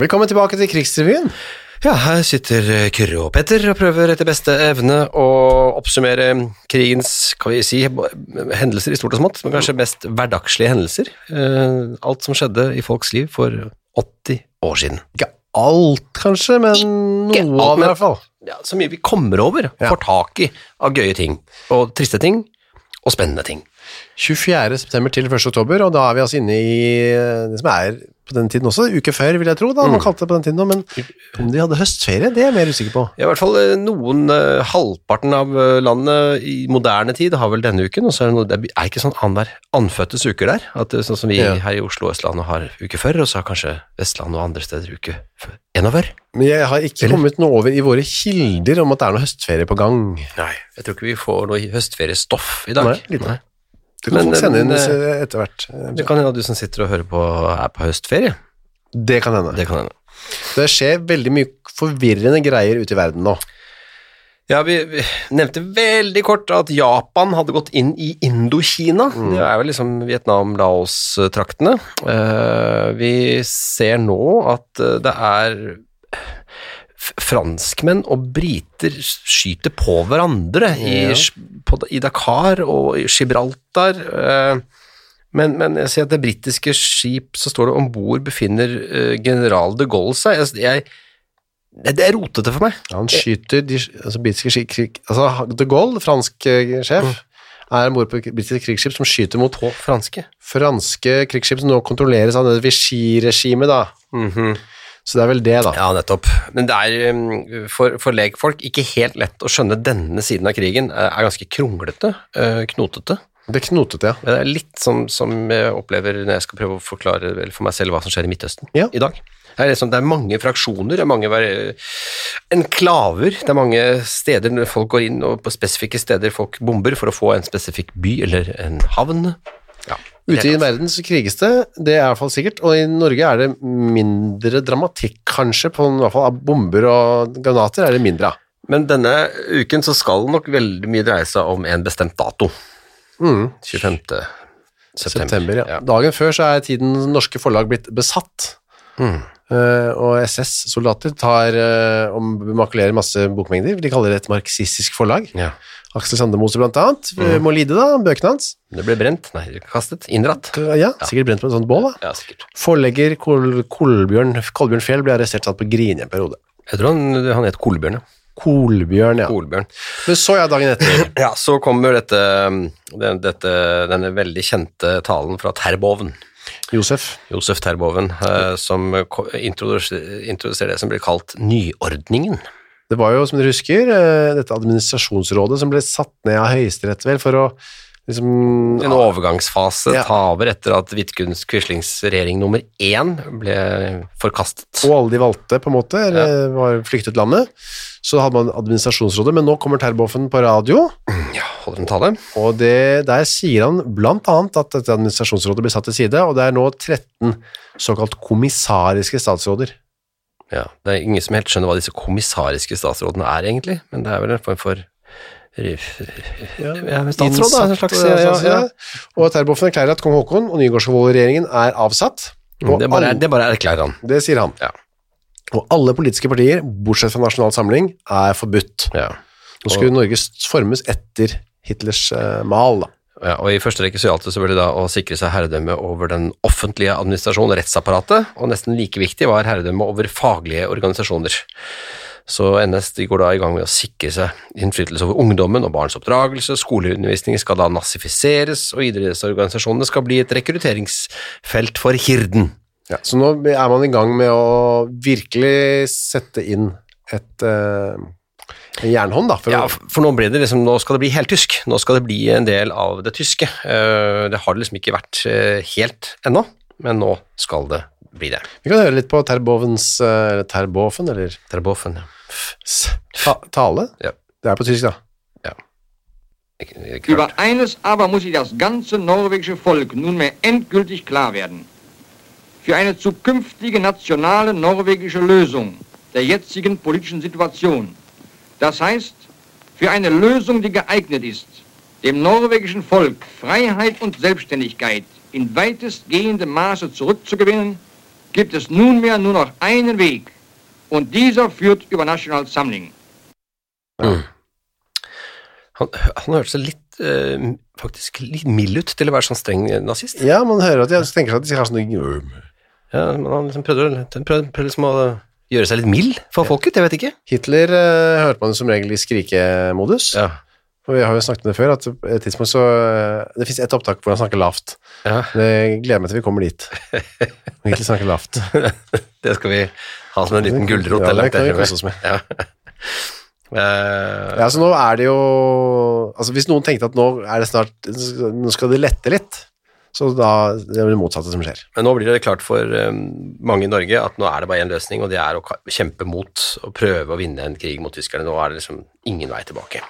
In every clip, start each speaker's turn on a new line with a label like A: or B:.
A: Velkommen tilbake til Krigsrevyen.
B: Ja, her sitter eh, Kyrre og Petter og prøver etter beste evne å oppsummere krigens kan vi si, hendelser i stort og smått, men kanskje mest hverdagslige hendelser. Eh, alt som skjedde i folks liv for 80 år siden.
A: Ikke alt, kanskje, men
B: Ikke
A: noe
B: alt,
A: av det i hvert fall.
B: Ja, så mye vi kommer over,
A: Ja.
B: får tak i av gøye ting, og triste ting, og spennende ting.
A: 24. september til 1. oktober, og da er vi altså inne i eh, det som er på den tiden også, uke før, vil jeg tro, da,
B: Mm.
A: man kalte det på den tiden men om de hadde høstferie, det er jeg mer usikker på.
B: Ja, I hvert fall eh, noen, eh, halvparten av landet i moderne tid har vel denne uken, og så er det, noe, det er ikke sånn annenhver anføttes uker der, at sånn som vi
A: Ja.
B: her i Oslo og Østlandet har uke før, og så har kanskje Vestlandet og andre steder uke før. En over?
A: Men jeg har ikke
B: Eller?
A: kommet noe over i våre kilder om at det er noe høstferie på gang.
B: Nei, jeg tror ikke vi får noe høstferiestoff i dag.
A: Nei, lite. Det
B: Men,
A: kan folk sende inn eh, etter hvert.
B: Det kan hende at du som sitter og hører på er på høstferie.
A: Det kan hende.
B: Det kan hende.
A: Det skjer veldig mye forvirrende greier ute i verden nå.
B: Ja, vi, vi nevnte veldig kort at Japan hadde gått inn i Indokina. Det er vel liksom Vietnam-Laos-traktene. Uh, vi ser nå at eh, det er franskmenn og briter skyter på hverandre i,
A: Ja.
B: på, i Dakar og i Gibraltar. eh, men, men jeg ser at det britiske skip, så står det om bord befinner eh, general de Gaulle seg. Jeg, jeg, det er rotete for meg.
A: Han skyter de altså, britiske krig, altså de Gaulle, fransk sjef, sjef, er om bord på britiske britisk krigsskip som skyter mot
B: franske.
A: franske krigsskip som nå kontrolleres av det Vichy-regimet, da. Så det er vel det, da.
B: Ja, nettopp. Men det er um, for, for lekfolk ikke helt lett å skjønne denne siden av krigen. eh, er ganske kronglete, eh, knotete.
A: Det er knotete, ja.
B: Det er litt som, som jeg opplever når jeg skal prøve å forklare for meg selv hva som skjer i Midtøsten
A: Ja.
B: i dag. Det er, liksom, det er mange fraksjoner, det er mange enklaver, det er mange steder når folk går inn, og på spesifikke steder folk bomber for å få en spesifikk by eller en havn. Ja.
A: Ute i verden så kriges det, det er i hvert fall sikkert, og i Norge er det mindre dramatikk, kanskje, på i hvert fall av bomber og granater er det mindre av.
B: Men denne uken så skal nok veldig mye dreie seg om en bestemt dato. 25. september.
A: September, ja. Dagen før så er tiden norske forlag blitt besatt, Eh, og SS-soldater tar uh, og makulerer masse bokmengder, de kaller det et marxistisk forlag.
B: Ja.
A: Aksel Sandemose blant annet, mm. må lide da, bøkene hans.
B: Det ble brent, nei, kastet, inndratt.
A: Ja, sikkert brent på et sånt bål da.
B: Ja, sikkert.
A: Forlegger Kol Kolbjørn, Kolbjørn Fjell ble arrestert satt på Grini en periode.
B: Jeg tror han, han het Kolbjørn, ja.
A: Kolbjørn, ja.
B: Kolbjørn.
A: Men så ja, dagen etter.
B: Ja, så kommer dette, den, dette, denne veldig kjente talen fra Terboven,
A: Josef.
B: Josef Terboven, eh, som introduserer det som blir kalt nyordningen.
A: Det var jo, som dere husker, eh, dette administrasjonsrådet som ble satt ned av Høyesterett vel for å liksom
B: En overgangsfase
A: Ja.
B: ta over etter at Vidkuns Quislings regjering nummer én ble forkastet.
A: Og alle de valgte, på en måte, eller var flyktet landet. Så hadde man administrasjonsrådet, men nå kommer Terboven på radio,
B: Ja, holder en tale.
A: og det, der sier han blant annet at dette administrasjonsrådet blir satt til side, og det er nå 13 såkalt kommissariske statsråder.
B: Ja, det er ingen som helt skjønner hva disse kommissariske statsrådene er, egentlig, men det er vel en form for ja, statsråd, da, en slags
A: ja,
B: ja, ja,
A: ja. Og Terboven erklærer at kong Haakon og Nygaardsvold-regjeringen er avsatt. Og
B: Det bare, det bare erklærer han.
A: det sier han.
B: Ja.
A: Og alle politiske partier, bortsett fra Nasjonal Samling, er forbudt.
B: Ja.
A: Nå skulle Norge formes etter Hitlers uh, mal, da.
B: Ja, og I første rekke så gjaldt det selvfølgelig da å sikre seg herredømme over den offentlige administrasjonen rettsapparatet, og nesten like viktig var herredømme over faglige organisasjoner. Så NS går da i gang med å sikre seg innflytelse over ungdommen og barns oppdragelse, skoleundervisning skal da nazifiseres, og idrettsorganisasjonene skal bli et rekrutteringsfelt for hirden.
A: Ja, så nå er man i gang med å virkelig sette inn et eh, en jernhånd, da. For
B: Ja, for nå, blir det liksom, nå skal det bli heltysk. Nå skal det bli en del av det tyske. Eh, Det har det liksom ikke vært eh, helt ennå, men nå skal det bli det.
A: vi kan høre litt på Terbovens eh, eller Terboven, eller
B: Terboven, ja.
A: Ta tale?
B: Ja.
A: Det er på tysk, da.
B: Ikke
C: Über eines aber muss sich das ganze norwegische Volk nunmehr endgültig klar werden. Für eine zukünftige nationale norwegische Lösung der jetzigen politischen Situation, das heißt, für eine Lösung, die geeignet ist, dem norwegischen Volk Freiheit und Selbstständigkeit in weitestgehendem Maße zurückzugewinnen, gibt es nunmehr nur noch einen Weg, und dieser führt über National Samling.
B: Han, han hørtes litt eh, faktisk litt mild ut til å være sånn streng nazist.
A: Ja, man hører at de tenker seg at de har sånn
B: Ja, men han liksom prøvde, prøvde, prøvde liksom å gjøre seg litt mild for folket, jeg vet ikke.
A: Hitler uh, hørte man som regel i skrikemodus.
B: Ja.
A: Og vi har jo snakket om det før, at på et tidspunkt så eh, Det fins ett opptak hvor han snakker lavt.
B: ja.
A: Jeg gleder meg til vi kommer dit. Hitler snakker lavt.
B: Det skal vi ha som en liten gulrot.
A: Ja, det kan vi kose oss med.
B: Ja. Uh,
A: Ja, så nå er det jo Altså Hvis noen tenkte at nå er det snart Nå skal det lette litt, så da det er det motsatte som skjer.
B: Men nå blir det klart for eh, mange i Norge at nå er det bare én løsning, og det er å kjempe mot og prøve å vinne en krig mot tyskerne. Nå er det liksom ingen vei tilbake.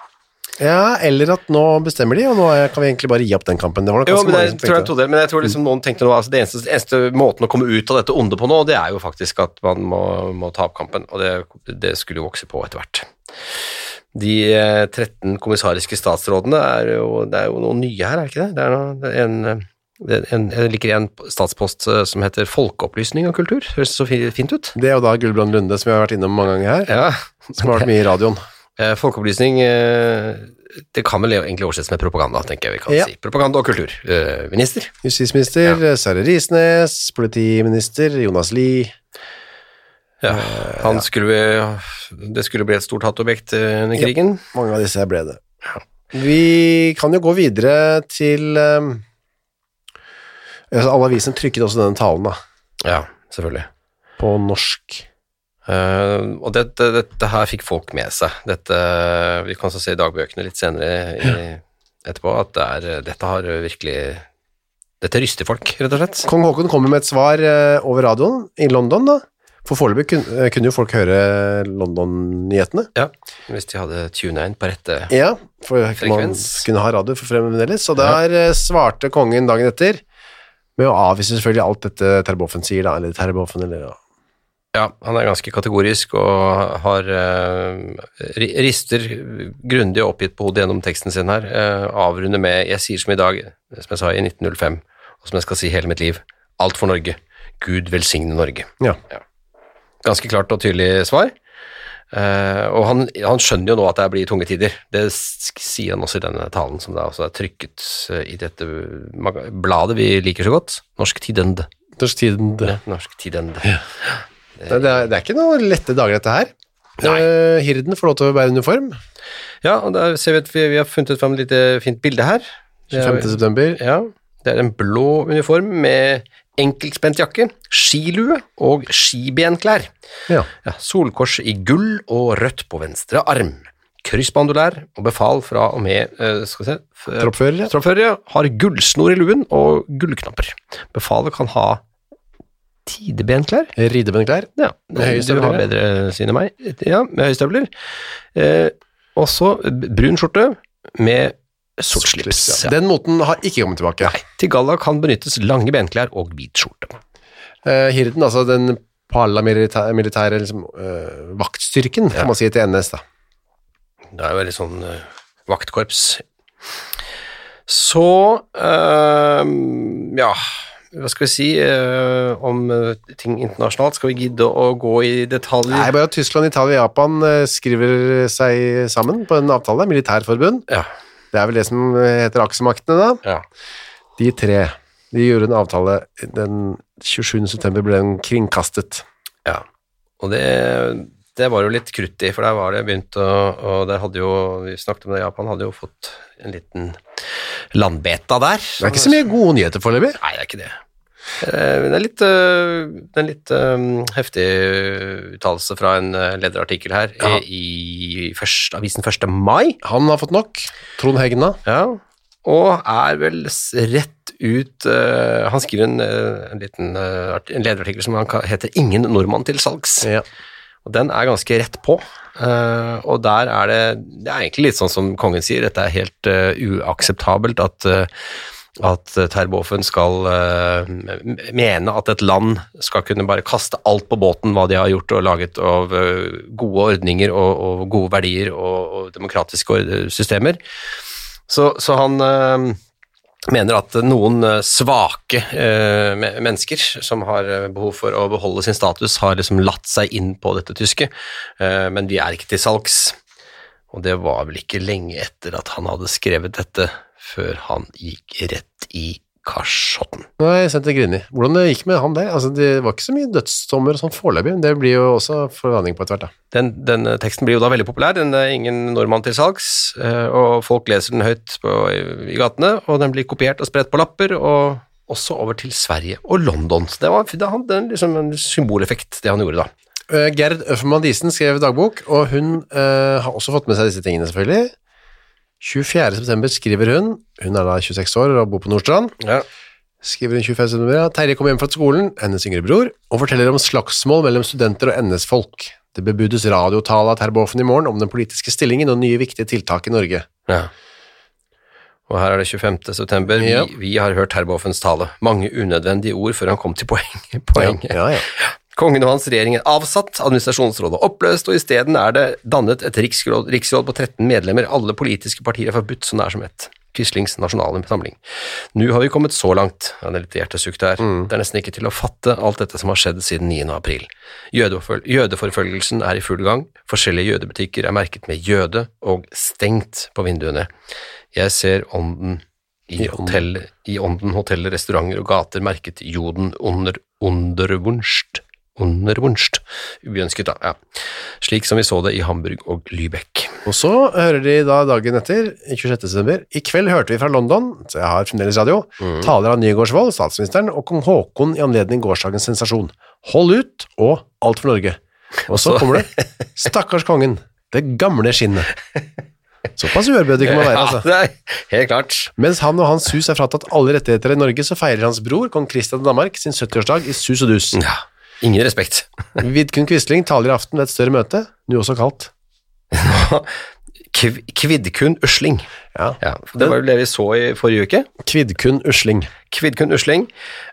A: Ja, eller at nå bestemmer de, og nå kan vi egentlig bare gi opp den kampen. Det var nok
B: Jo, men jeg tror jeg trodde, men jeg tror liksom noen tenkte nå altså det eneste, eneste måten å komme ut av dette onde på nå, det er jo faktisk at man må, må ta opp kampen, og det, det skulle jo vokse på etter hvert. De eh, 13 kommissariske statsrådene er jo, det er jo noen nye her, er det ikke det? Det er, noe, en, jeg liker en statspost eh, som heter folkeopplysning og kultur, høres så fint ut.
A: Det er jo da Gulbrand Lunde, som vi har vært innom mange ganger her,
B: Ja,
A: som har vært mye i radioen.
B: eh, folkeopplysning, eh, det kan vel egentlig oversettes med propaganda, tenker jeg vi kan
A: Ja.
B: si. Propaganda og kultur. Minister.
A: Justisminister Sverre Risnes, politiminister Jonas Lie.
B: Ja, han skulle, det skulle bli et stort hatobjekt under krigen.
A: Ja, Mange av disse ble det. Vi kan jo gå videre til Alle avisene trykket også denne talen da,
B: Ja, selvfølgelig.
A: på norsk.
B: Uh, og dette, dette her fikk folk med seg. Dette, vi kan så se i dagbøkene litt senere i, etterpå at det er, dette har virkelig Dette ryster folk, rett og slett.
A: Kong Haakon kommer med et svar eh, over radioen i London, da. For foreløpig kun, eh, kunne jo folk høre London-nyhetene.
B: Ja, Hvis de hadde tuna inn på rette
A: Ja, for man
B: Frekvens.
A: kunne ha radio for fremdeles. Så der ja. svarte kongen dagen etter med å avvise selvfølgelig alt dette Terboven sier, da. Eller Terboven, eller ja.
B: Ja, han er ganske kategorisk og har uh, rister grundig oppgitt på hodet gjennom teksten sin her. Uh, avrunder med 'Jeg sier som i dag', som jeg sa i 1905, og som jeg skal si hele mitt liv. Alt for Norge. Gud velsigne Norge.
A: ja.
B: Ganske klart og tydelig svar. Eh, og han, han skjønner jo nå at det blir tunge tider. Det sier han også i denne talen, som da også er trykket eh, i dette bladet vi liker så godt. Norsk Tidende.
A: Norsk Tiden. Det,
B: Ja, Norsk Tidende.
A: det, er, det er ikke noen lette dager, dette her.
B: Nei.
A: Eh, Hirden får lov til å bære uniform.
B: Ja, og der ser vi at vi, vi har funnet fram et lite fint bilde her. Er-
A: 25. september.
B: Ja, det er en blå uniform med enkeltspent jakke, skilue og skibenklær.
A: Ja.
B: Ja, solkors i gull og rødt på venstre arm. Kryssbandolær og befal fra og med eh, skal se, troppførere. troppførere
A: Troppfører, ja.
B: Har gullsnor i luen og gullknapper. Befalet kan ha tidebenklær.
A: Ridebenklær.
B: Ja,
A: Med høye
B: du har bedre syn enn meg. Ja, med høye støvler. Eh, også brun skjorte med sort slips.
A: Ja. Den moten har ikke kommet tilbake.
B: Nei, til galla kan benyttes lange benklær og hvit skjorte.
A: Uh, Hirden, altså den paramilitære liksom, uh, vaktstyrken, kan man si til NS, da.
B: Det er jo veldig sånn uh, vaktkorps. Så eh, ja, hva skal vi si eh, om eh, ting internasjonalt? Skal vi gidde å gå i detaljer?
A: Nei, bare at Tyskland, Italia og Japan eh, skriver seg sammen på en avtale, militærforbund.
B: Ja,
A: Det er vel det som heter aksjemaktene, da.
B: ja.
A: De tre. De gjorde en avtale den 27. september ble den kringkastet.
B: Ja, og det, det var jo litt krutt i, for der var det begynt å Og der hadde jo, vi snakket om det, Japan hadde jo fått en liten landbeta der.
A: Det er ikke så mye gode nyheter foreløpig.
B: Nei, det er ikke det. Eh, Det er litt, eh, det er litt eh, heftig uttalelse fra en eh, lederartikkel her
A: Ja.
B: eh, i først, avisen 1. mai.
A: Han har fått nok. Trond Hegna.
B: Ja, og er vel rett ut uh, Han skriver en, eh, en liten uh, en lederartikkel som han heter 'Ingen nordmann til salgs'.
A: Ja.
B: Og den er ganske rett på. Uh, og der er det Det er egentlig litt sånn som kongen sier, dette er helt eh, uakseptabelt at eh, at Terboven skal uh, mene at et land skal kunne bare kaste alt på båten hva de har gjort og laget av uh, gode ordninger og, og, gode verdier og, og demokratiske systemer. Så, så han uh, mener at noen svake mennesker som har behov for å beholde sin status, har liksom latt seg inn på dette tyske, men de er ikke til salgs. Og det var vel ikke lenge etter at han hadde skrevet dette før han gikk rett i kasjotten.
A: Nei, senter sendte Grini. Hvordan det gikk med han der? Altså, det var ikke så mye dødsdommer sånn foreløpig, det blir jo også forvandling på etter hvert, da.
B: Den, den, teksten blir jo da veldig populær, den er ingen nordmann til salgs, eh, og folk leser den høyt på, i gatene, og den blir kopiert og spredt på lapper, og også over til Sverige og London. Så det var, det hadde liksom en symboleffekt, det han gjorde da.
A: Eh, Gerd Øffermann Diesen skrev dagbok, og hun uh, har også fått med seg disse tingene, selvfølgelig. 24.9 skriver hun, hun er da 26 år og bor på Nordstrand, ja. skriver hun 25. at Terje kom hjem fra skolen, hennes yngre bror, og forteller om slagsmål mellom studenter og NS-folk. Det bebudes radiotale av Terboven i morgen om den politiske stillingen og nye viktige tiltak i Norge. Ja.
B: Og her er det 25. september. Vi, ja. vi har hørt Terbovens tale. Mange unødvendige ord før han kom til poeng. poenget. Ja, ja. Kongen og hans regjering er avsatt, administrasjonsrådet oppløst, og isteden er det dannet et riksråd, riksråd, på 13 medlemmer. Alle politiske partier er forbudt så nær som ett. Quislings nasjonale samling. Nå har vi kommet så langt, ja, det er litt hjertesukk der, mm. det er nesten ikke til å fatte alt dette som har skjedd siden 9. april. Jødeforfølgelsen er i full gang, forskjellige jødebutikker er merket med jøde og stengt på vinduene. Jeg ser ånden i, hotell, i ånden hoteller, restauranter og gater merket joden under, underwunst Unerwunscht. Uønsket, da. Ja. Slik som vi så det i Hamburg og Lübeck.
A: Og så hører de da dagen etter, 26. desember I kveld hørte vi fra London, så jeg har fremdeles radio, mm. taler av Nygaardsvold, statsministeren, og kong Haakon i anledning gårsdagens sensasjon. Hold ut, og alt for Norge. Og så kommer det Stakkars kongen, det gamle skinnet. Såpass uærbødig kan man være, altså.
B: Ja, helt klart.
A: Mens han og hans hus er fratatt alle rettigheter i Norge, så feirer hans bror, kong Christian av Danmark, sin 70-årsdag i sus og dus.
B: Ja. Ingen respekt.
A: Vidkun Quisling taler i aften ved et større møte, nå også kalt
B: Kvidkun Usling. Ja. ja. Det var jo det vi så i forrige uke.
A: Kvidkun Usling.
B: Kvidkun Usling.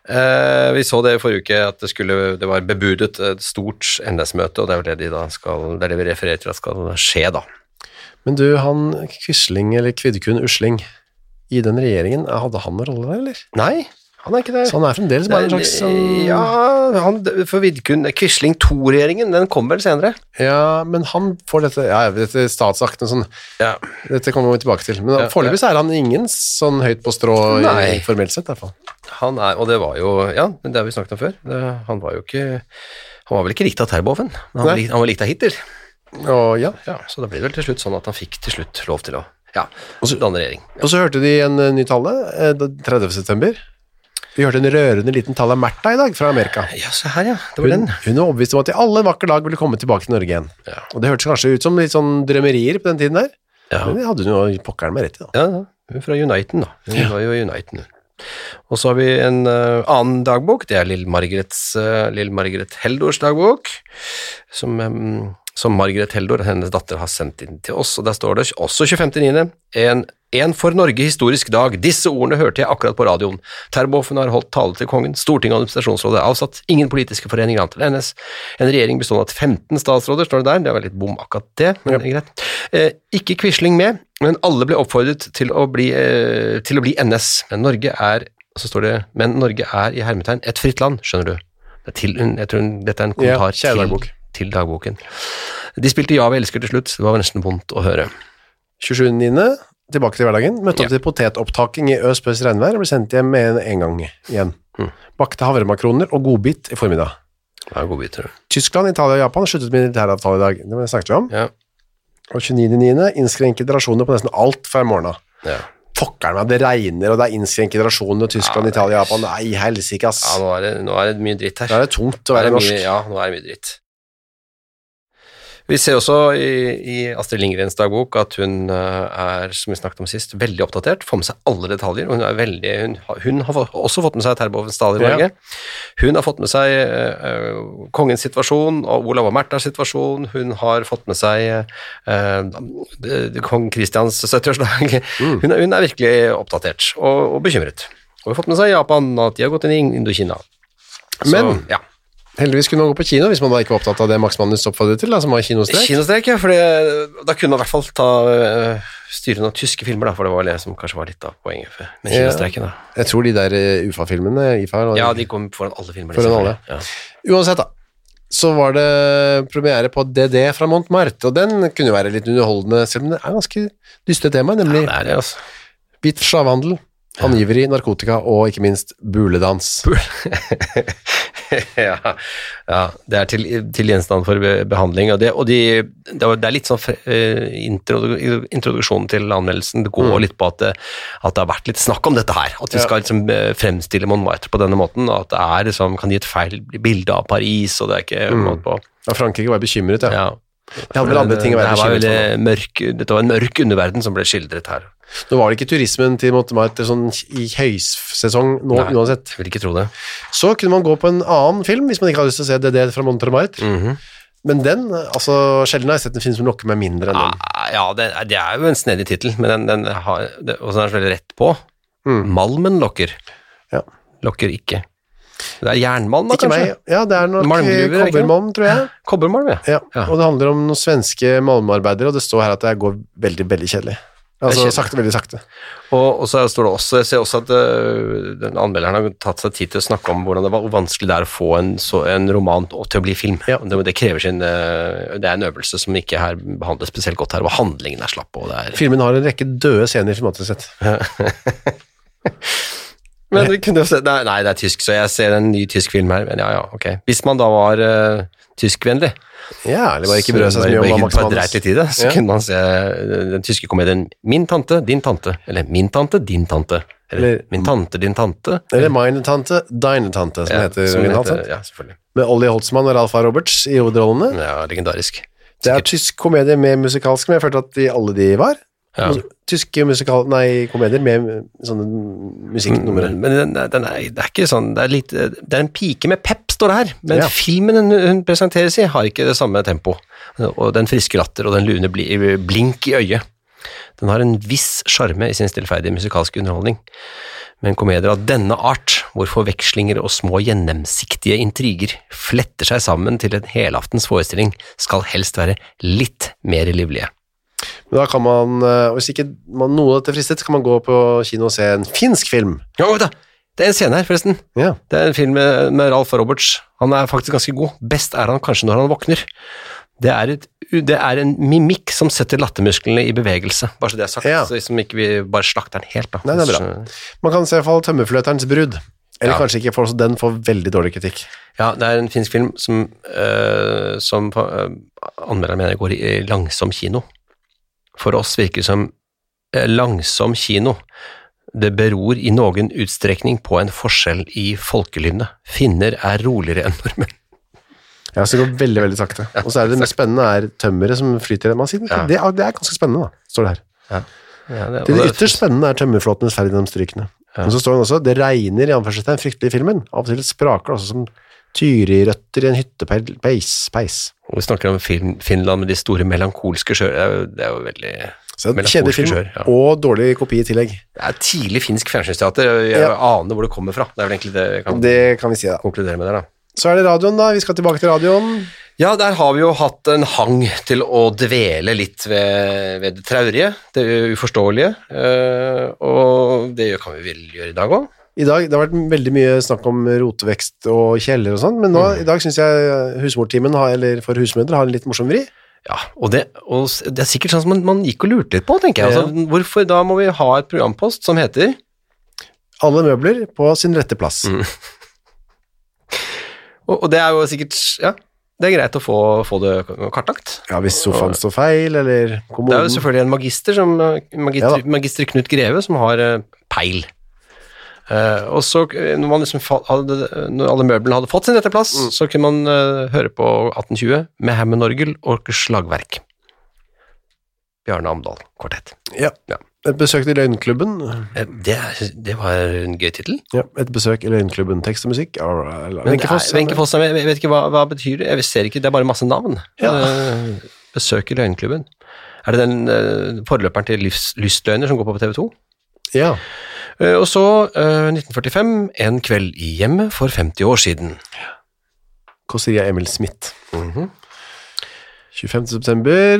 B: Eh, vi så det i forrige uke at det, skulle, det var bebudet et stort NS-møte, og det er, det, de skal, det det vi refererer til at skal skje, da.
A: Men du, han Quisling, eller Kvidkun Usling, i den regjeringen, hadde han noen rolle der, eller?
B: Nei, han er ikke det.
A: Så han er fremdeles bare en slags sånn
B: Ja, han, for Vidkun Quisling II-regjeringen, den kommer vel senere?
A: Ja, men han får dette Ja, dette statsaktene sånn ja. Dette kommer vi tilbake til. Men ja, foreløpig ja. er han ingen sånn høyt på strå Nei. formelt sett, i hvert fall.
B: Han er, og det var jo Ja, det har vi snakket om før. Det, han var jo ikke Han var vel ikke likt av Terboven, han, var, han var likt av Hitler.
A: Og, ja.
B: ja. Så det ble vel til slutt sånn at han fikk til slutt lov til å ja, danne regjering.
A: Ja. Og så hørte de en ny tale 30. Vi hørte en rørende liten tall av Märtha i dag fra Amerika.
B: Ja, se her, ja. Det var
A: hun, den. Hun var overbevist om at de alle en vakker dag ville komme tilbake til Norge igjen. Ja. Og det hørtes kanskje ut som litt sånn drømmerier på den tiden der, ja. men det hadde hun jo pokkeren meg rett i, da.
B: Ja. Hun er fra Uniten, da. Hun ja. var jo Uniten, Og så har vi en uh, annen dagbok, det er Lill Margarets, uh, Lill Margaret Heldors dagbok, som um, som Margaret Heldor, hennes datter, har sendt inn til oss. og Der står det også 25.9. En, en for Norge historisk dag. Disse ordene hørte jeg akkurat på radioen. Terboven har holdt tale til kongen. Stortinget og administrasjonsrådet er avsatt. Ingen politiske foreninger annet enn NS. En regjering bestående av 15 statsråder, står det der. Det var litt bom akkurat det, men det er greit. Eh, ikke Quisling med, men alle ble oppfordret til å bli, eh, til å bli NS. Men Norge er så står det, men Norge er i hermetegn et fritt land, skjønner du. Til, jeg tror dette er en kommentar ja, til, til dagboken. De spilte Ja, vi elsker til slutt, det var nesten vondt å høre.
A: 27.9. tilbake til hverdagen. Møtte opp til potetopptaking i Øsbøs regnvær og ble sendt hjem med en gang igjen. Mm. Bakte havremakroner og godbit i formiddag.
B: Ja, jeg
A: Tyskland, Italia og Japan sluttet militæravtale i dag. Det snakket vi om. Ja. Og 29.9. innskrenket rasjoner på nesten alt fra morgenen av. Ja. Pokkeren meg, det regner, og det er innskrenket rasjoner i Tyskland, ja, Italia Japan. Nei, helsike, ass.
B: Ja, nå er, det, nå er, det, mye dritt her.
A: Nå er det tungt å være norsk.
B: ja, nå er det mye dritt. Vi ser også i, i Astrid Lindgrens dagbok at hun eh, er, som vi snakket om sist, veldig oppdatert, får med seg alle detaljer. Hun, er veldig, hun, har- hun har også fått med seg Terboven Stader i
A: Ja.
B: Hun har fått med seg uh, kongens situasjon og Olav og Märthas situasjon. Hun har fått med seg det- kong Kristians 70-årsdag.
A: Mm.
B: Hun, er- hun er virkelig oppdatert og, og bekymret. Og hun har fått med seg Japan, at de har gått inn i Indokina. Så,
A: Men-
B: ja.
A: Heldigvis kunne man gå på kino hvis man da ikke var opptatt av det Max Manus oppfordret til, da, som var kinostrek.
B: Kinostrek, ja, for da kunne man i hvert fall ta uh, styre tyske filmer, da, for det var det som kanskje var litt av poenget for- med kinostreiken. da.
A: Jeg tror de der eh, UFA-filmene IFA,
B: Ja, de kom foran alle filmer.
A: Foran alle.
B: Ja.
A: Uansett, da. Så var det premiere på DD fra Montmartre, og den kunne jo være litt underholdende, selv om det er ganske dystre tema, nemlig ja,
B: Det er det, altså.
A: hvit slavehandel, angiveri, narkotika og ikke minst buledans.
B: ja, ja, det er til, til gjenstand for behandling, og det, og de, det, er- litt sånn eh, introduksjonen til anmeldelsen, det går litt på at det, at det har vært litt snakk om dette her, at vi
A: Ja.
B: skal liksom eh, fremstille Montmartre på denne måten, at det er liksom, kan gi et feil bilde av Paris, og det er ikke måte på.
A: Ja, Frankrike var bekymret, ja.
B: Ja.
A: Det hadde vel andre ting å være
B: Det
A: bekymret for.
B: mørk, dette var en mørk underverden som ble skildret her.
A: Nå var det ikke turismen til Montemarte sånn i høysesong nå
B: Nei.
A: uansett.
B: Vil ikke tro det.
A: Så kunne man gå på en annen film hvis man ikke hadde lyst til å se DD fra Montemarte.
B: Mm -hmm.
A: Men den, altså sjelden har jeg sett en film som lokker meg mindre enn den.
B: Ah, Ja, det, det er jo en snedig tittel, men den, den har, det, og så er den veldig rett på.
A: Mm.
B: Malmen lokker.
A: Ja.
B: Lokker ikke. Det er jernmalm, da,
A: Ikke
B: kanskje?
A: meg. Ja, det er nok
B: det?
A: kobbermalm, tror jeg.
B: Kobbermalm, ja.
A: Ja.
B: Ja.
A: Og det handler om noen svenske malmarbeidere, og det står her at det går veldig, veldig kjedelig. Altså sakte, veldig sakte.
B: Og, og så står det også, jeg ser også at uh, den anmelderen har tatt seg tid til å snakke om hvordan det var vanskelig det er å få en, så, en roman til å bli film.
A: Ja.
B: Det, det krever sin, uh, det er en øvelse som ikke her behandles spesielt godt her, hvor handlingen er slapp, og det er
A: Filmen har en rekke døde scener, filmatisk sett.
B: Men vi kunne jo se Nei, nei, det er tysk, så jeg ser en ny tysk film her. Men ja, ja, ok. Hvis man da var uh, tyskvennlig,
A: Ja, eller bare ikke brød seg så mye om Max Manus.
B: dreit litt i det, så
A: Ja.
B: kunne man se eh, den tyske komedien Min tante, din tante, eller Min tante, din tante, eller
A: Eller-
B: Min tante, din tante.
A: Eller Mine Tante, Dine Tante, som
B: Ja,
A: heter
B: som
A: originalt
B: heter- Ja, selvfølgelig.
A: Med Ollie Holtzmann og Ralfa Roberts i hovedrollene.
B: Ja, legendarisk.
A: Det er tysk komedie med musikalsk, men jeg følte at de, alle de var.
B: Ja.
A: Tyske musikal... Nei, komedier med sånne musikknumre.
B: Men den, den er, det er ikke sånn det er, litt, det er en pike med pep, står det her. Men
A: Ja.
B: filmen hun, hun presenteres i, har ikke det samme tempo. Og den friske latter og den lune bli, blink i øyet. Den har en viss sjarme i sin stillferdige musikalske underholdning. Men komedier av denne art, hvor forvekslinger og små gjennomsiktige intriger fletter seg sammen til en helaftens forestilling, skal helst være litt mer livlige.
A: Men da kan man, eh, hvis ikke man, noe av dette fristet, så kan man gå på kino og se en finsk film.
B: Ja, da! Det er en scene her, forresten.
A: Ja.
B: Det er en film med, med Ralf Roberts. Han er faktisk ganske god. Best er han kanskje når han våkner. Det er, et, det er en mimikk som setter lattermusklene i bevegelse, bare så det er sagt.
A: Ja.
B: Så liksom ikke vi bare slakter den helt, da.
A: Nei, det er bra. Man kan se i hvert fall Tømmerfløterens brud. Eller
B: Ja.
A: kanskje ikke, for den får veldig dårlig kritikk.
B: Ja, det er en finsk film som, øh, som øh, anmelderen mener går i langsom kino. For oss virker det som øh, langsom kino. Det beror i noen utstrekning på en forskjell i folkelynnet. Finner er roligere enn nordmenn.
A: Ja, så det går veldig, veldig sakte. Og så er det det mest spennende er tømmeret som flyter. Sier,
B: Ja.
A: det, er, det er ganske spennende, da, står det her.
B: Ja, det,
A: Det,
B: og det-
A: ytterst spennende er tømmerflåtenes ferd gjennom strykene. Men så står det også, det regner i anførselstegn fryktelig i filmen. Av og til spraker det også som tyrirøtter i en hyttepeis. Peis.
B: Vi snakker om fin Finland med de store melankolske sjøer. Det, er jo- veldig
A: Så kjedelig film,
B: sjøer, ja.
A: og dårlig kopi i tillegg.
B: Det er tidlig finsk fjernsynsteater. Jeg
A: Ja.
B: aner hvor det kommer fra. Det er vel egentlig det jeg kan
A: Det kan vi si, da.
B: konkludere med der, da.
A: Så er det radioen, da. Vi skal tilbake til radioen.
B: Ja, der har vi jo hatt en hang til å dvele litt ved, ved det traurige, det uforståelige, eh, og det kan vi vel gjøre i dag òg.
A: I dag, Det har vært veldig mye snakk om rotevekst og kjeller og sånn, men nå,
B: Mm.
A: i dag syns jeg husmortimen, eller for husmødre, har en litt morsom vri.
B: Ja, og det, og det er sikkert sånn som man, man gikk og lurte litt på, tenker jeg. Altså, hvorfor da må vi ha et programpost som heter
A: Alle møbler på sin rette plass.
B: Mm. Og, og det er jo sikkert Ja, det er greit å få, få det kartlagt.
A: Ja, Hvis sofaen står feil, eller
B: Det er jo selvfølgelig en magister, som, eh, magister,
A: Ja
B: magister Knut Greve, som har eh, peil. Eh, og så, eh, når, man liksom hadde, når alle møblene hadde fått sin rette plass, så kunne man uh, høre på 1820 med Hammond-orgel og slagverk. Bjarne Amdal, kvartett.
A: Ja.
B: Ja.
A: Et besøk til Løgnklubben.
B: Det, det var en gøy tittel.
A: Ja, et besøk i Løgnklubben. Tekst og musikk. Wenche Foss.
B: Foss, jeg vet- ikke hva, hva betyr det. Jeg ser ikke, det er bare masse navn.
A: Ja.
B: Besøk i Løgnklubben. Er det den forløperen til Lystløgner som går på TV 2?
A: Ja.
B: Eh, og så, eh, 1945, En kveld i hjemmet for 50 år siden.
A: Kåsseria Emil Smith. 25. september.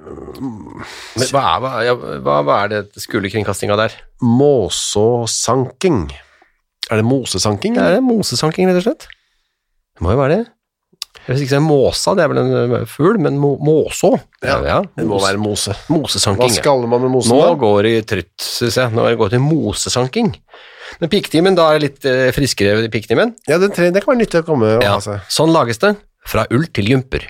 B: Men hva er, hva, ja, hva, hva er det skolekringkastinga der?
A: Måsåsanking. Er det mosesanking?
B: Det er mosesanking, rett og slett. Det må jo være det. Hvis ikke det er måsa, det er vel en fugl, men må, måså?
A: Ja, Det må være mose.
B: Mosesanking.
A: Hva skal man med mosen
B: Nå
A: da?
B: går det i trøtt, synes jeg. Nå går det til mosesanking. Men pikktimen, da er det litt eh, friskere i piktimen.
A: Ja, det, det kan være nyttig å komme og
B: Ja.
A: ha seg.
B: Sånn lages det. Fra ull til jumper.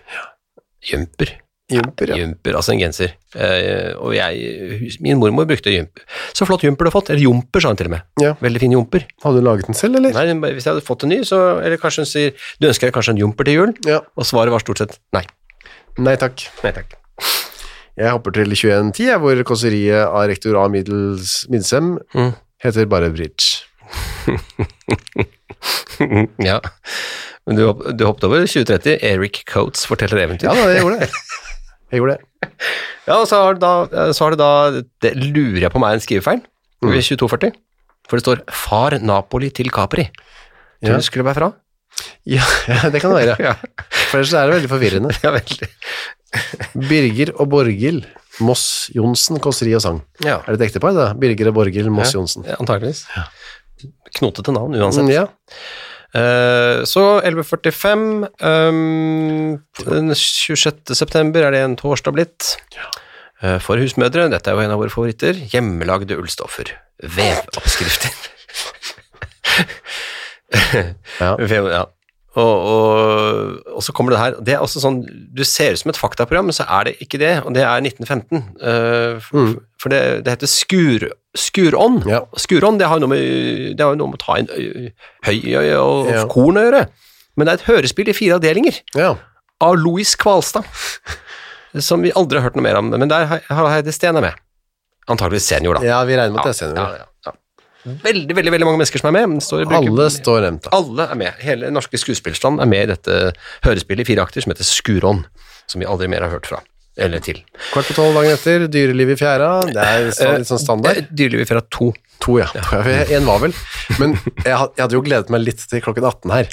B: Jumper.
A: Jumper, ja.
B: Jumper, altså en genser. Eh, og jeg, min mormor brukte jumper. Så flott jumper du har fått. Eller jumper, sa hun til og med.
A: Ja.
B: Veldig fin jumper.
A: Hadde du laget den selv, eller?
B: Nei, hvis jeg hadde fått en ny, så Eller kanskje hun sier Du ønsker deg kanskje en jumper til jul?
A: Ja.
B: Og svaret var stort sett nei.
A: Nei takk.
B: Nei takk.
A: Jeg hopper til 2110, hvor kåseriet av rektor A. Middels, Midsem
B: Mm.
A: heter bare Bridge.
B: ja. Men du, hopp- du hoppet over 2030. Eric Coates forteller eventyr.
A: Ja da, jeg gjorde det. Jeg gjorde det.
B: Ja, og så har det da, så har det, da det lurer jeg på meg en skrivefeil.
A: Mm.
B: I 2240. For det står 'Far Napoli til Capri'. Tror du
A: Ja.
B: det skulle være fra?
A: Ja, ja, det kan det være.
B: Ja,
A: For ellers er det veldig forvirrende.
B: ja veldig.
A: Birger og Borghild. Moss Johnsen, kåseri og sang.
B: Ja,
A: Er det et ektepar, da? Birger og Borghild Moss
B: Ja.
A: Johnsen.
B: antageligvis. Knotete navn uansett.
A: Mm, ja.
B: Eh, så 1145 um, Den 26. september er det en torsdag blitt. Eh, for husmødre, dette er jo en av våre favoritter, hjemmelagde ullstoffer. Vevoppskrifter.
A: Ja.
B: Ja. Og, og, og så kommer det her Det er også sånn Du ser ut som et faktaprogram, men så er det ikke det, og det er 1915. Uh, for,
A: Mm.
B: For det, det heter skur, skurånd.
A: Ja.
B: Skurånd det har jo noe med, det har noe med å ta inn høy og
A: Ja.
B: korn å gjøre. Men det er et hørespill i fire avdelinger
A: ja.
B: av Louis Kvalstad, som vi aldri har hørt noe mer om. Men der har Heidi Steen er med. Antakeligvis senior, da.
A: Ja, vi regner med at det er
B: Ja, ja, ja. Veldig, veldig veldig mange mennesker som er med. står,
A: Alle står nevnt,
B: alle er med. Hele den norske skuespillerstand er med i dette hørespillet i fire akter som heter Skuron, som vi aldri mer har hørt fra. Eller til.
A: Kvart på tolv dagen etter, dyreliv i fjæra. Det er så, litt sånn standard.
B: Eh, Dyreliv i fjæra to.
A: To, ja. En var vel. Men jeg, hadde jo gledet meg litt til klokken 18 her.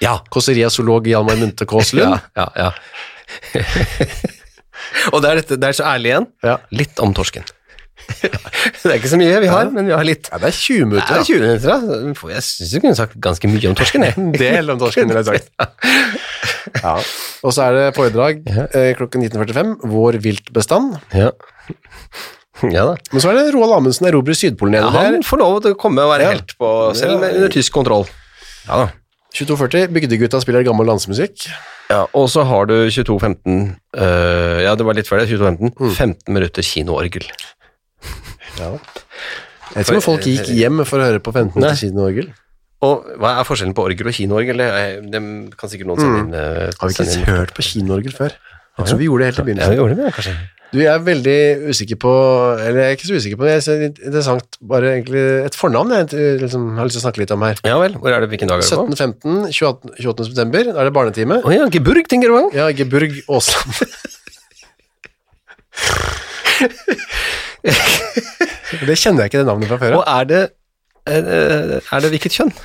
B: Ja.
A: Kåsseria zoolog Hjalmar Munthe Kaaslund.
B: Ja, ja, ja. Og det er, dette, det er så ærlig igjen.
A: Ja.
B: Litt om torsken. det er ikke så mye vi har, men vi har litt.
A: Ja, det er 20
B: Det er
A: da.
B: 20 minutter, da. Jeg syns du kunne sagt ganske mye om torsken, jeg.
A: En del om torsken, ville jeg sagt. Ja. Og så er det foredrag eh, klokken 19.45. Vår viltbestand.
B: Ja. ja da.
A: Men så er det Roald Amundsen erobrer Sydpolen igjen.
B: Ja, han får lov til å komme og være
A: Ja.
B: helt på, selv
A: Ja.
B: under tysk kontroll. Ja da.
A: 22.40. Bygdegutta spiller gammel landsmusikk.
B: Ja, og så har du 22.15 uh, Ja, det var litt før det. 22.15. 15 minutter kinoorgel.
A: Ja. Jeg vet ikke om folk gikk hjem for å høre på 15 minutter kinoorgel.
B: Og hva er forskjellen på orgel og kinoorgel? Det kan sikkert noen sende inn. Mm.
A: Har vi ikke
B: inn-
A: hørt på kinoorgel før? Jeg tror vi gjorde det helt i
B: Ja, vi gjorde det, kanskje.
A: Du, jeg er veldig usikker på Eller jeg er ikke så usikker på det. Jeg er interessant bare egentlig et fornavn jeg liksom, har lyst til å snakke litt om her.
B: Ja vel, hvor er det, hvilken dag er det på?
A: 17.15, 28. 28. september, da er det barnetime.
B: Å ja, Geburg, tenker du på?
A: Ja, Geburg Aasland. det kjenner jeg ikke det navnet fra før
B: Og er det er det, er det hvilket kjønn?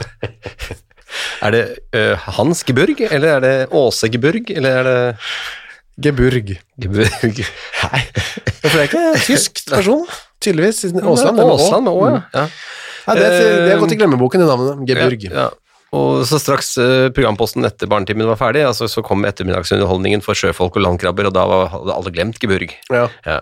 B: Er det øh, Hans Geburg, eller er det Åse Geburg, eller er det
A: Geburg.
B: Geburg?
A: Nei, det er ikke tysk person, tydeligvis.
B: Åsland med Å, ja. ja.
A: Nei, det, det har gått i glemmeboken, det navnet. Geburg.
B: Ja, ja. Og så straks eh, programposten etter barnetimen var ferdig, altså, så kom ettermiddagsunderholdningen for sjøfolk og landkrabber, og da var, hadde alle glemt Geburg.
A: Ja.
B: Ja.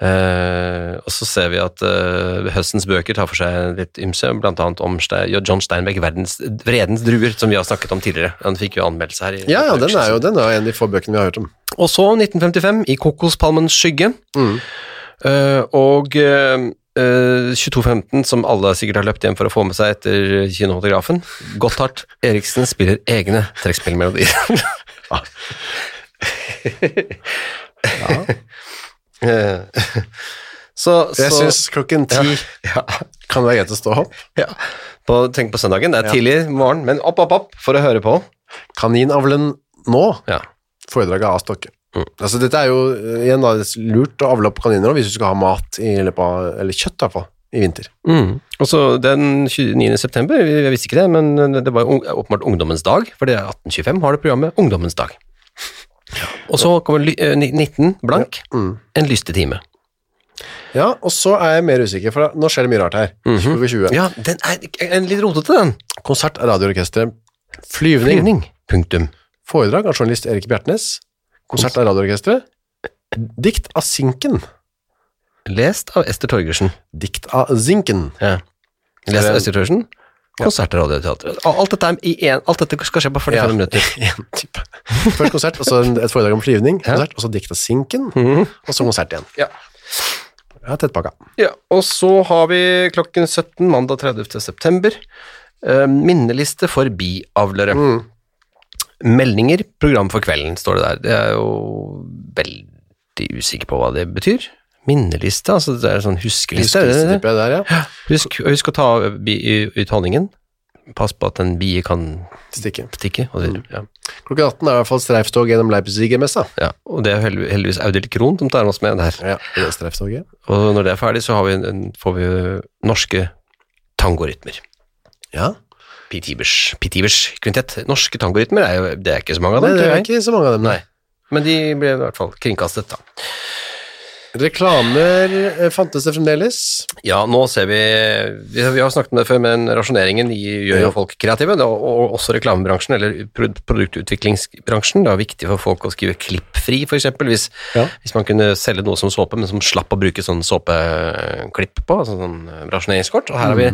B: Eh, og så ser vi at uh, høstens bøker tar for seg litt ymse, annet om John Steinbeck, verdens, Vredens druer, som vi har snakket om tidligere. Han fikk jo anmeldelse her. i-
A: Ja, ja, den er jo den er en av de få bøkene vi har hørt om.
B: Og så 1955, i Kokospalmens skygge.
A: Mm.
B: Uh, og eh, eh, 22.15, som alle sikkert har løpt hjem for å få med seg etter kinofotografen. Gotthardt Eriksen spiller egne trekkspillmelodier. Eh, så,
A: Jeg syns klokken ti
B: ja,
A: kan være greit å stå opp.
B: ja. På, tenk på søndagen, det er
A: Ja.
B: tidlig morgen, men opp, opp, opp for å høre på.
A: Kaninavlen nå,
B: Ja.
A: foredraget av Stokke.
B: Mm.
A: Altså, dette er jo eh, igjen da, lurt å avle opp kaniner hvis du skal ha mat i løpet av, eller kjøtt i hvert fall, i vinter.
B: Mm. Og så den 29. september, jeg visste ikke det, men det var åpenbart ungdommens dag, for det er 1825 har det programmet Ungdommens dag. Og så kommer ly- eh, ni- 19 blank,
A: Mm.
B: en lystetime.
A: Ja, og så er jeg mer usikker, for nå skjer det mye rart her. Klokka 20.
B: Mhm. Ja, den er en litt rotete, den.
A: Konsert av Radioorkestret. Flyvning.
B: Flyvning. Punktum.
A: Foredrag av journalist Erik Bjertnæs. Konsert av Radioorkestret. Dikt av Sinken.
B: Lest av Ester Torgersen.
A: Dikt av Zinken.
B: Ja. Lest av Ester Torgersen. Konsert og Radioteatret. Alt dette, i en, alt dette skal skje på 45
A: Ja.
B: minutter.
A: En type. Først konsert, og så et foredrag om flyvning. Konsert, og så dikt av Sinken.
B: mm.
A: Og så konsert igjen.
B: Ja.
A: Ja, tettpakka.
B: Ja, og så har vi klokken 17, mandag 30. september, eh, minneliste for biavlere.
A: Mm.
B: Meldinger, program for kvelden, står det der. Det er jo veldig usikker på hva det betyr. Minneliste, altså det er sånn huskeliste. det?
A: Huskeliste, der, ja.
B: Husk, husk å ta bi ut honningen. Pass på at en bie kan
A: Stikke.
B: stikke. Det, ja.
A: Klokken 18 er i hvert fall streifstog gjennom Leipzig-messa.
B: Ja, og det er heldigvis Audhild Krohn som tar oss med der.
A: Ja, det er streifstoget.
B: Og når det er ferdig, så har vi en, får vi norske tangorytmer.
A: Ja.
B: Pete Ivers, Pete kvintett. Norske tangorytmer er jo det er ikke så mange av
A: Nei,
B: dem,
A: det er ikke så mange av dem.
B: Nei. Men de ble i hvert fall kringkastet, da.
A: Reklamer eh, fantes det fremdeles.
B: Ja, nå ser vi Vi har, snakket om det før, men rasjoneringen gjør jo folk kreative, og, og også reklamebransjen, eller produktutviklingsbransjen. Det er viktig for folk å skrive klippfri, eksempel, hvis,
A: Ja.
B: hvis man kunne selge noe som såpe, men som slapp å bruke sånn såpeklipp på, altså sånn eh, rasjoneringskort. Og her har vi,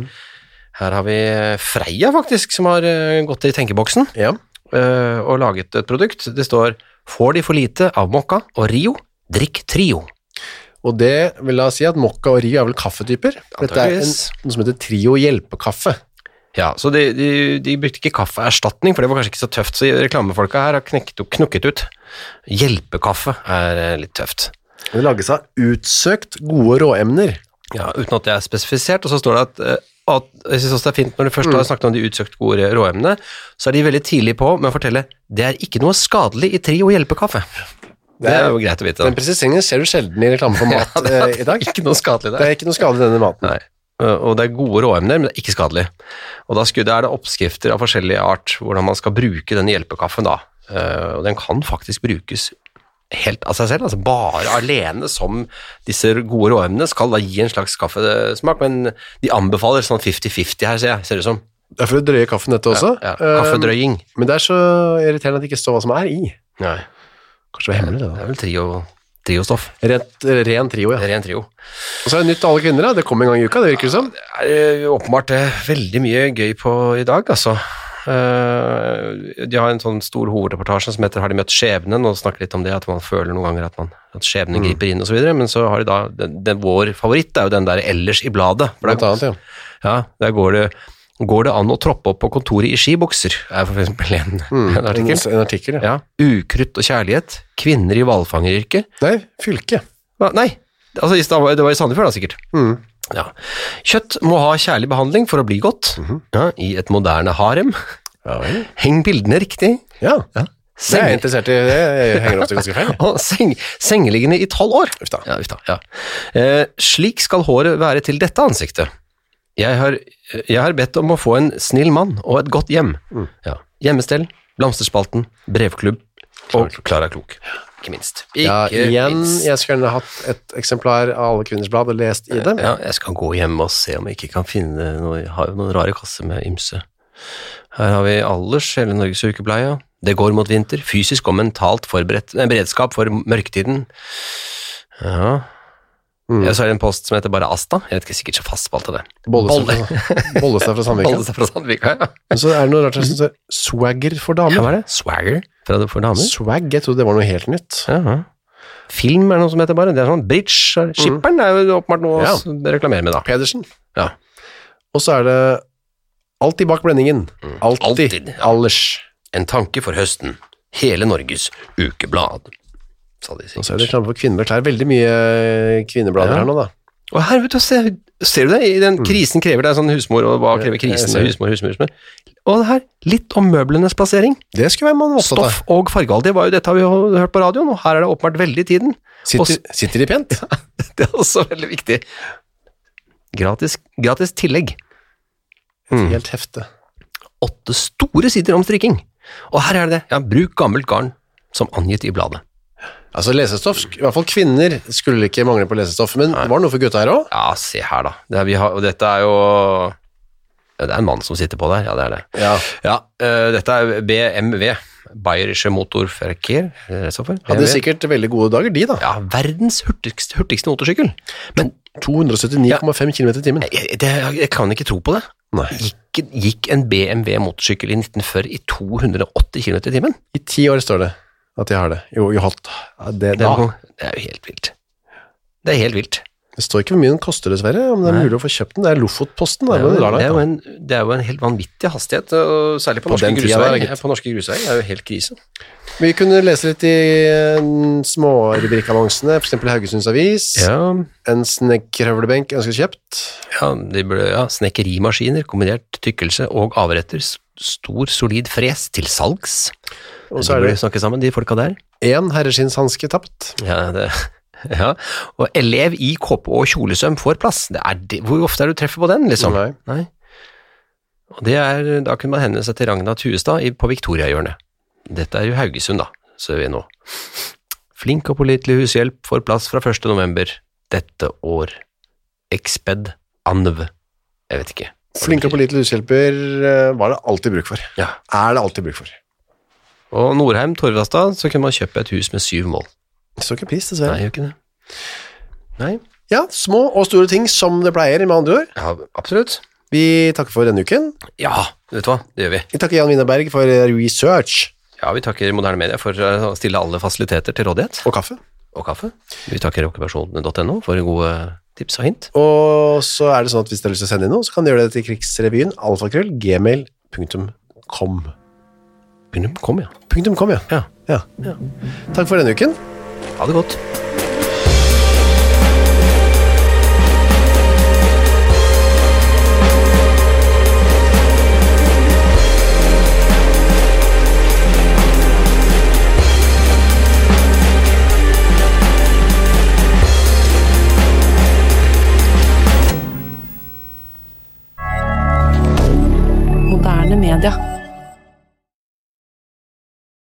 B: her har vi Freia, faktisk, som har eh, gått i tenkeboksen.
A: Ja.
B: eh, og laget et produkt. Det står 'Får de for lite av Mokka og Rio, drikk Trio'.
A: Og det vil da si at mokka og rio er vel kaffetyper. Dette er en, noe som heter Trio hjelpekaffe.
B: Ja, så de, de, de brukte ikke kaffeerstatning, for det var kanskje ikke så tøft, så reklamefolka her har knekket, og knukket ut. Hjelpekaffe er eh, litt tøft.
A: Det lages av utsøkt gode råemner.
B: Ja, uten at det er spesifisert, og så står det at, eh, at jeg synes også det er fint når du først har snakket om de utsøkt gode råemnene, så er de veldig tidlig på med å fortelle det er ikke noe skadelig i Trio hjelpekaffe. Det er jo greit å vite.
A: Den presiseringen ser du sjelden i reklame for mat
B: Ja, det er
A: eh, i dag.
B: Ikke noe skadelig
A: Det
B: der.
A: er ikke noe skadelig i denne maten.
B: Nei. Og det er gode råemner, men det er ikke skadelig. Og da er det oppskrifter av forskjellig art, hvordan man skal bruke denne hjelpekaffen da. Uh, Og den kan faktisk brukes helt av seg selv, altså bare alene som disse gode råemnene skal da gi en slags kaffesmak, men de anbefaler sånn 50-50 her, ser jeg, ser det ut som.
A: Det er for å drøye kaffen dette også.
B: Ja,
A: ja.
B: kaffedrøying.
A: Men det er så irriterende at det ikke står hva som er i.
B: Nei,
A: Kanskje det var hemmelig, det da.
B: det er vel trio, triostoff.
A: Rent, ren trio, ja.
B: Ren trio.
A: Og så er det nytt til alle kvinner, da. Det kommer en gang i uka, det virker det som.
B: Det er åpenbart det er veldig mye gøy på i dag, altså. Eh, de har en sånn stor hovedreportasje som heter 'Har de møtt skjebnen?' og snakker litt om det, at man føler noen ganger at, man, at skjebnen griper inn videre, men så har de da den, den, Vår favoritt er jo den der 'Ellers i bladet'. For der,
A: annet, ja.
B: ja, der går det, går det an å troppe opp på kontoret i skibukser, er for eksempel en, en artikkel.
A: En, en artikkel, ja.
B: Ja. Ukrutt og kjærlighet. Kvinner i hvalfangeryrket.
A: Nei, fylke.
B: Hva? Nei, altså, det var i Sandefjord da, sikkert.
A: Mm.
B: Ja. Kjøtt må ha kjærlig behandling for å bli godt. ja, I et moderne harem.
A: Ja.
B: Heng bildene riktig.
A: Ja. Det er jeg interessert i. Det henger ofte ganske feil.
B: og seng, sengeliggende i tolv år. Ja, ja. Eh, slik skal håret være til dette ansiktet. Jeg har, jeg har bedt om å få en snill mann og et godt hjem.
A: Mm.
B: Ja. Hjemmestell, Blomsterspalten, brevklubb og Klara Klok. Ikke minst. Ikke
A: Ja, igjen,
B: minst.
A: jeg skulle gjerne hatt et eksemplar av Alle kvinners blad og lest i det.
B: Ja, jeg skal gå hjem og se om jeg ikke kan finne noe Jeg har jo noen rare kasser med ymse. Her har vi Alders, hele Norges ukebleie. Det går mot vinter. Fysisk og mentalt forberedt beredskap for mørketiden. Ja.
A: Mm.
B: Ja, så er det en post som heter bare Asta. Jeg vet ikke, sikkert så fast på alt det.
A: Bollestad
B: Bolle.
A: fra, Sandvika.
B: Bollestad fra Sandvika, ja.
A: Men så er det noe rart som står swagger for
B: ja.
A: damer.
B: Hva er det? Swagger fra, for damer?
A: Swag, jeg trodde det var noe helt nytt.
B: Jaha. Film er noe som heter bare. Det er sånn Bridge. Skipperen er jo åpenbart noe
A: Ja.
B: å reklamere med, da.
A: Pedersen.
B: Ja.
A: Og så er det alltid bak blendingen. Alltid.
B: alltid, ja.
A: Allers.
B: En tanke for høsten. Hele Norges ukeblad. Sa de
A: sikkert. Nå er det reklame for kvinner med klær. Veldig mye kvinneblader
B: Ja.
A: her nå, da.
B: Og her, vet du, ser, ser du det? I den krisen krever det er sånn husmor, og hva krever
A: Mm.
B: krisen?
A: ser.
B: Husmor, husmor, husmor. Og det her, litt om møblenes plassering.
A: Det skulle være man opptatt av.
B: Stoff og fargealder Det var jo dette har vi har hørt på radioen, og her er det åpenbart veldig i tiden.
A: Sitter, sitter de pent?
B: Det er også veldig viktig. Gratis, gratis tillegg. Mm.
A: Helt hefte.
B: Åtte store sider om strikking. Og her er det, ja, bruk gammelt garn som angitt i bladet.
A: Altså lesestoff, i hvert fall kvinner skulle ikke mangle på lesestoff, men det var noe for gutta her òg.
B: Ja, se her da. Det er, vi har, og dette er jo ja, Det er en mann som sitter på der, ja det er det.
A: Ja.
B: Ja, uh, dette er BMW, Bayerische Motorverkehr, er?
A: Hadde sikkert veldig gode dager, de, da.
B: Ja, verdens hurtigste, hurtigste motorsykkel. Men
A: 279,5 km i timen.
B: jeg, det, jeg kan ikke tro på det. Gikk, gikk en BMW motorsykkel i 1940 i 280 km i timen?
A: I ti år står det at de har det. Jo, jo. Ja, det,
B: Det det er jo helt vilt. Det er helt vilt.
A: det står ikke hvor mye den koster, dessverre. Om det er
B: Nei.
A: mulig å få kjøpt den. Det er Lofotposten.
B: Det er, jo,
A: det
B: er jo en, det er jo en helt vanvittig hastighet, og særlig på,
A: På
B: norske grusveier. på norske grusveier det er jo helt krise.
A: Vi kunne lese litt i smårubrikkannonsene, smårubrikkavansene, f.eks. Haugesunds Avis.
B: Ja,
A: En snekkerhøvlebenk ønskes kjøpt.
B: ja, ble, ja snekkerimaskiner, kombinert tykkelse og avretter, stor, solid fres til salgs.
A: Og så er det
B: snakke sammen, de folka der.
A: én herreskinnshanske tapt.
B: Ja, det, ja. Og elev i kåpe og kjolesøm får plass. Det er hvor ofte er du treffer på den, liksom?
A: Nei.
B: Og det er, da kunne man henvende seg til Ragna Tuestad på Victoriahjørnet. Dette er jo Haugesund, da, ser vi nå. Flink og pålitelig hushjelp får plass fra 1. november dette år. Exped Anv. Jeg vet ikke.
A: Flink og pålitelig hushjelper eh, var det alltid bruk for.
B: Ja.
A: Er det alltid bruk for.
B: Og Norheim Torvastad, så kunne man kjøpe et hus med syv mål.
A: Står ikke pris, dessverre.
B: Nei, gjør ikke det. Nei,
A: Ja, små og store ting som det pleier, med andre ord.
B: ja, absolutt.
A: Vi takker for denne uken.
B: Ja, vet du hva, det gjør vi.
A: Vi takker Jan Winneberg for eh, research
B: Ja, vi takker moderne media for å stille alle fasiliteter til rådighet.
A: og kaffe.
B: Og kaffe. Vi takker okkupasjonen.no for gode tips og hint.
A: Og så er det sånn at hvis dere har lyst til å sende inn noe, så kan dere gjøre det til krigsrevyen alfakrøll gmail.com.
B: Begynner Kom, ja.
A: Punktum .com, ja.
B: ja.
A: ja. Takk for denne uken.
B: Ha det godt.
D: Moderne media.